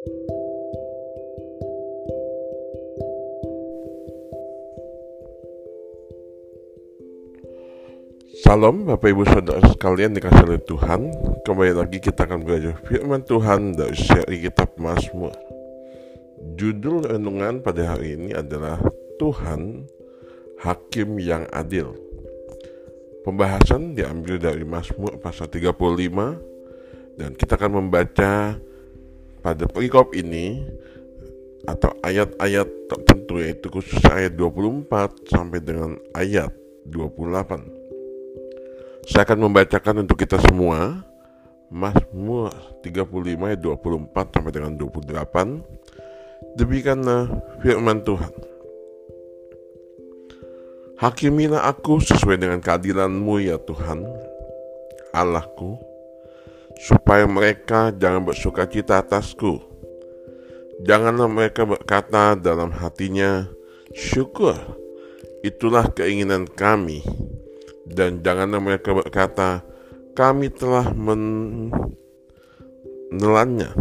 Salam Bapak Ibu Saudara sekalian dikasih oleh Tuhan. Kembali lagi kita akan belajar firman Tuhan dari seri kitab Mazmur. Judul renungan pada hari ini adalah Tuhan Hakim yang Adil. Pembahasan diambil dari Mazmur pasal 35 Dan kita akan membaca pada perikop ini Atau ayat-ayat tertentu yaitu khusus ayat 24 sampai dengan ayat 28 saya akan membacakan untuk kita semua Mazmur 35 ayat 24 sampai dengan 28 Demikianlah firman Tuhan. Hakimilah aku sesuai dengan keadilanmu ya Tuhan. Allahku Supaya mereka jangan bersuka cita atasku. Janganlah mereka berkata dalam hatinya Syukur Itulah keinginan kami. Dan janganlah mereka berkata kami telah menelannya.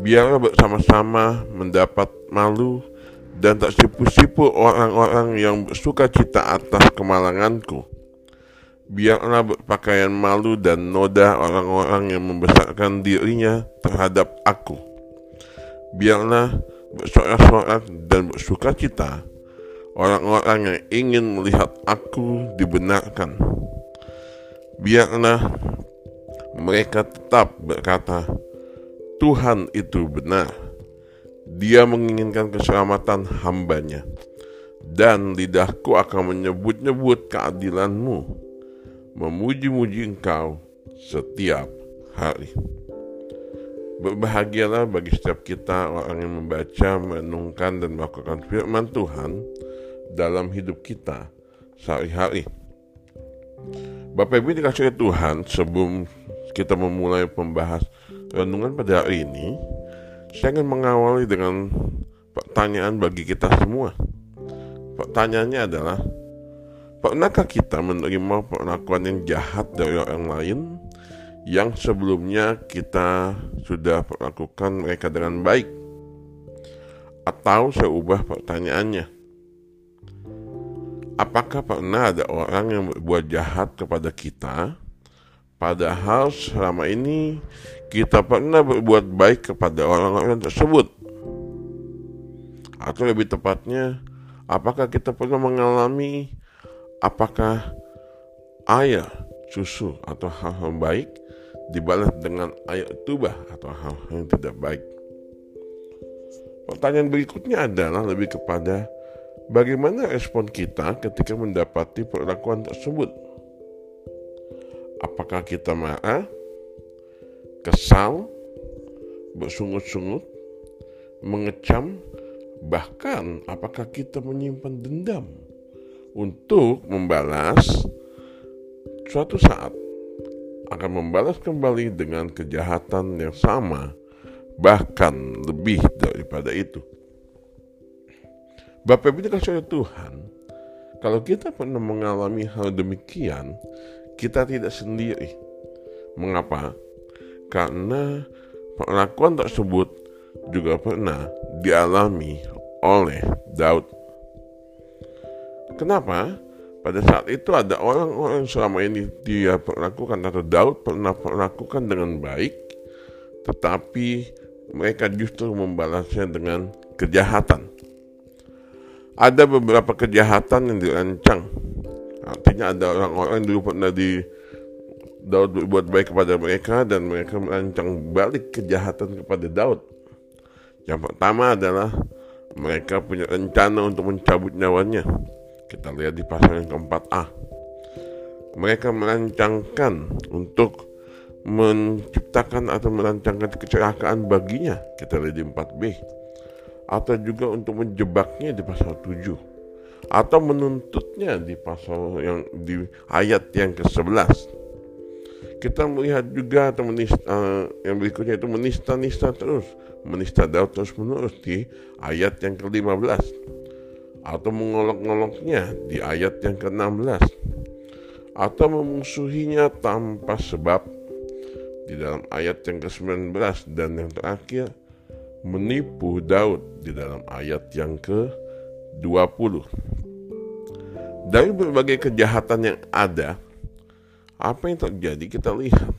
Biarlah bersama-sama mendapat malu dan tak sipu-sipu orang-orang yang bersuka cita atas kemalanganku biarlah berpakaian malu dan noda orang-orang yang membesarkan dirinya terhadap aku biarlah bersorak-sorak dan bersuka cita orang-orang yang ingin melihat aku dibenarkan. Biarlah mereka tetap berkata, Tuhan itu benar. Dia menginginkan keselamatan hambanya. Dan lidahku akan menyebut-nyebut keadilanmu, memuji-muji engkau setiap hari. Berbahagialah bagi setiap kita orang yang membaca, merenungkan, dan melakukan firman Tuhan, dalam hidup kita sehari-hari. Bapak Ibu dikasih Tuhan sebelum kita memulai pembahas renungan pada hari ini, saya ingin mengawali dengan pertanyaan bagi kita semua. Pertanyaannya adalah, pernahkah kita menerima perlakuan yang jahat dari orang lain yang sebelumnya kita sudah perlakukan mereka dengan baik? Atau saya ubah pertanyaannya, Apakah pernah ada orang yang berbuat jahat kepada kita, padahal selama ini kita pernah berbuat baik kepada orang-orang tersebut? Atau lebih tepatnya, apakah kita pernah mengalami apakah air, susu, atau hal-hal baik dibalas dengan air tubah atau hal-hal yang tidak baik? Pertanyaan berikutnya adalah lebih kepada Bagaimana respon kita ketika mendapati perlakuan tersebut? Apakah kita marah, kesal, bersungut-sungut, mengecam, bahkan apakah kita menyimpan dendam untuk membalas suatu saat akan membalas kembali dengan kejahatan yang sama, bahkan lebih daripada itu. Bapak Ibu dikasih oleh Tuhan, kalau kita pernah mengalami hal demikian, kita tidak sendiri. Mengapa? Karena perlakuan tersebut juga pernah dialami oleh Daud. Kenapa? Pada saat itu ada orang-orang selama ini dia perlakukan atau Daud pernah perlakukan dengan baik, tetapi mereka justru membalasnya dengan kejahatan ada beberapa kejahatan yang dirancang. Artinya ada orang-orang yang dulu pernah di Daud berbuat baik kepada mereka dan mereka merancang balik kejahatan kepada Daud. Yang pertama adalah mereka punya rencana untuk mencabut nyawanya. Kita lihat di pasal yang keempat A. Mereka merancangkan untuk menciptakan atau merancangkan kecelakaan baginya. Kita lihat di 4B atau juga untuk menjebaknya di pasal 7 atau menuntutnya di pasal yang di ayat yang ke-11 kita melihat juga atau menista, uh, yang berikutnya itu menista-nista terus. Menista Daud terus menerus di ayat yang ke-15 atau mengolok-ngoloknya di ayat yang ke-16 atau memusuhinya tanpa sebab di dalam ayat yang ke-19 dan yang terakhir menipu Daud di dalam ayat yang ke-20. Dari berbagai kejahatan yang ada, apa yang terjadi kita lihat.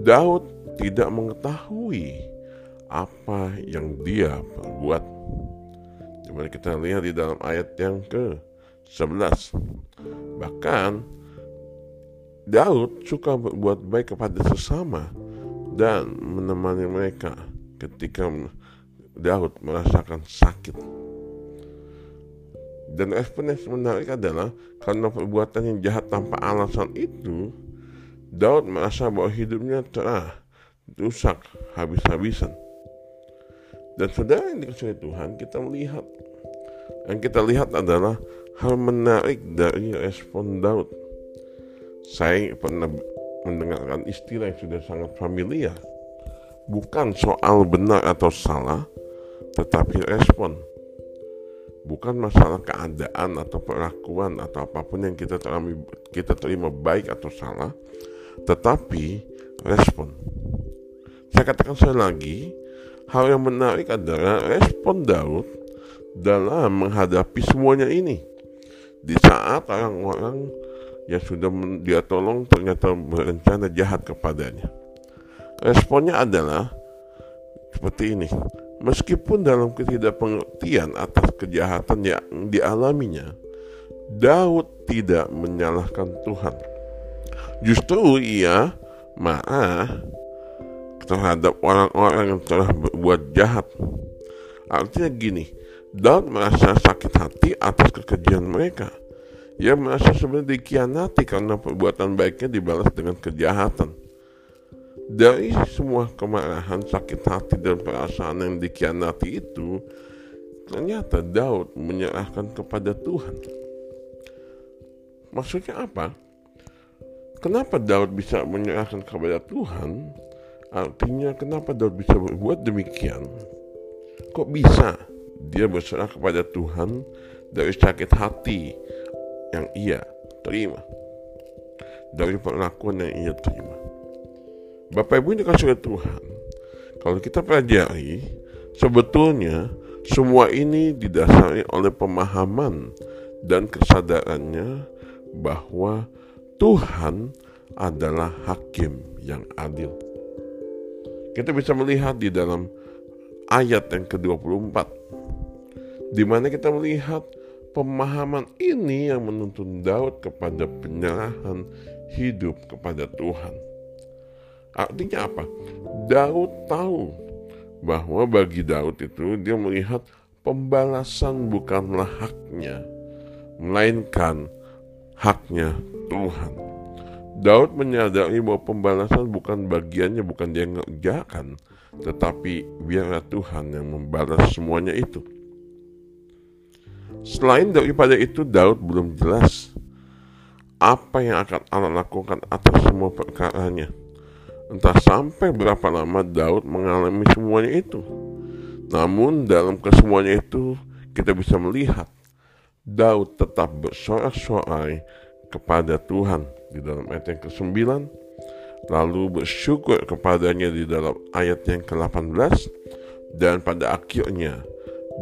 Daud tidak mengetahui apa yang dia perbuat. Di mana kita lihat di dalam ayat yang ke-11. Bahkan Daud suka berbuat baik kepada sesama dan menemani mereka ketika Daud merasakan sakit. Dan respon yang menarik adalah karena perbuatan yang jahat tanpa alasan itu, Daud merasa bahwa hidupnya telah rusak habis-habisan. Dan saudara yang dikasih Tuhan, kita melihat yang kita lihat adalah hal menarik dari respon Daud saya pernah mendengarkan istilah yang sudah sangat familiar. Bukan soal benar atau salah, tetapi respon. Bukan masalah keadaan atau perlakuan atau apa pun yang kita terima, kita terima baik atau salah, tetapi respon. Saya katakan sekali lagi, hal yang menarik adalah respon Daud dalam menghadapi semuanya ini. Di saat orang-orang yang sudah dia tolong ternyata berencana jahat kepadanya. Responnya adalah seperti ini. Meskipun dalam ketidakpengertian atas kejahatan yang dialaminya, Daud tidak menyalahkan Tuhan. Justru ia marah terhadap orang-orang yang telah berbuat jahat. Artinya gini, Daud merasa sakit hati atas kekejian mereka ia merasa sebenarnya dikhianati karena perbuatan baiknya dibalas dengan kejahatan. Dari semua kemarahan, sakit hati, dan perasaan yang dikhianati itu, ternyata Daud menyerahkan kepada Tuhan. Maksudnya apa? Kenapa Daud bisa menyerahkan kepada Tuhan? Artinya kenapa Daud bisa berbuat demikian? Kok bisa dia berserah kepada Tuhan dari sakit hati, yang ia terima dari perlakuan yang ia terima. Bapak Ibu ini kasih Tuhan, kalau kita pelajari, sebetulnya semua ini didasari oleh pemahaman dan kesadarannya bahwa Tuhan adalah hakim yang adil. Kita bisa melihat di dalam ayat yang ke-24 di mana kita melihat Pemahaman ini yang menuntun Daud kepada penyerahan hidup kepada Tuhan. Artinya apa? Daud tahu bahwa bagi Daud itu dia melihat pembalasan bukanlah haknya, melainkan haknya Tuhan. Daud menyadari bahwa pembalasan bukan bagiannya, bukan dia ngerjakan, tetapi biarlah Tuhan yang membalas semuanya itu. Selain daripada itu Daud belum jelas apa yang akan Allah lakukan atas semua perkaranya. Entah sampai berapa lama Daud mengalami semuanya itu. Namun dalam kesemuanya itu kita bisa melihat Daud tetap bersorak-sorai kepada Tuhan di dalam ayat yang ke-9 lalu bersyukur kepadanya di dalam ayat yang ke-18 dan pada akhirnya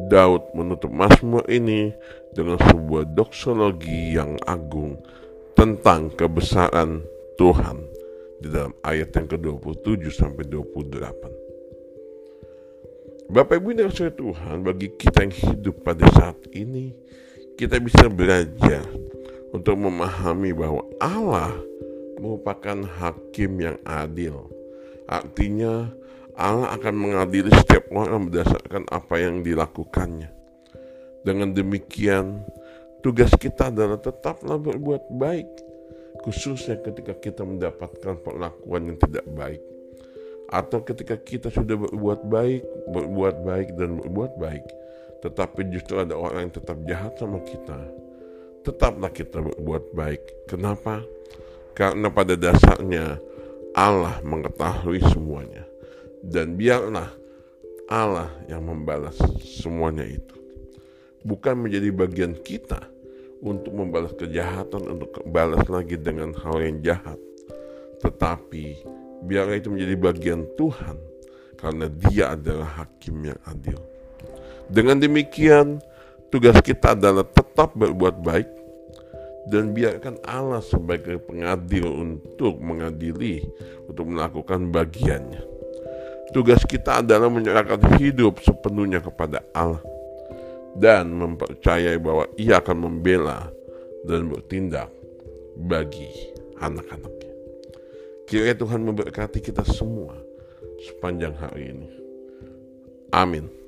Daud menutup Mazmur ini dengan sebuah doksologi yang agung tentang kebesaran Tuhan di dalam ayat yang ke-27 sampai 28. Bapak Ibu yang Tuhan, bagi kita yang hidup pada saat ini, kita bisa belajar untuk memahami bahwa Allah merupakan hakim yang adil. Artinya Allah akan mengadili setiap orang berdasarkan apa yang dilakukannya. Dengan demikian, tugas kita adalah tetaplah berbuat baik, khususnya ketika kita mendapatkan perlakuan yang tidak baik. Atau ketika kita sudah berbuat baik, berbuat baik dan berbuat baik, tetapi justru ada orang yang tetap jahat sama kita. Tetaplah kita berbuat baik. Kenapa? Karena pada dasarnya Allah mengetahui semuanya dan biarlah Allah yang membalas semuanya itu. Bukan menjadi bagian kita untuk membalas kejahatan, untuk balas lagi dengan hal yang jahat. Tetapi biarlah itu menjadi bagian Tuhan. karena Dia adalah hakim yang adil. Dengan demikian, tugas kita adalah tetap berbuat baik dan biarkan Allah sebagai pengadil untuk mengadili, untuk melakukan bagiannya. Tugas kita adalah menyerahkan hidup sepenuhnya kepada Allah dan mempercayai bahwa Ia akan membela dan bertindak bagi anak-anaknya. Kiranya Tuhan memberkati kita semua sepanjang hari ini. Amin.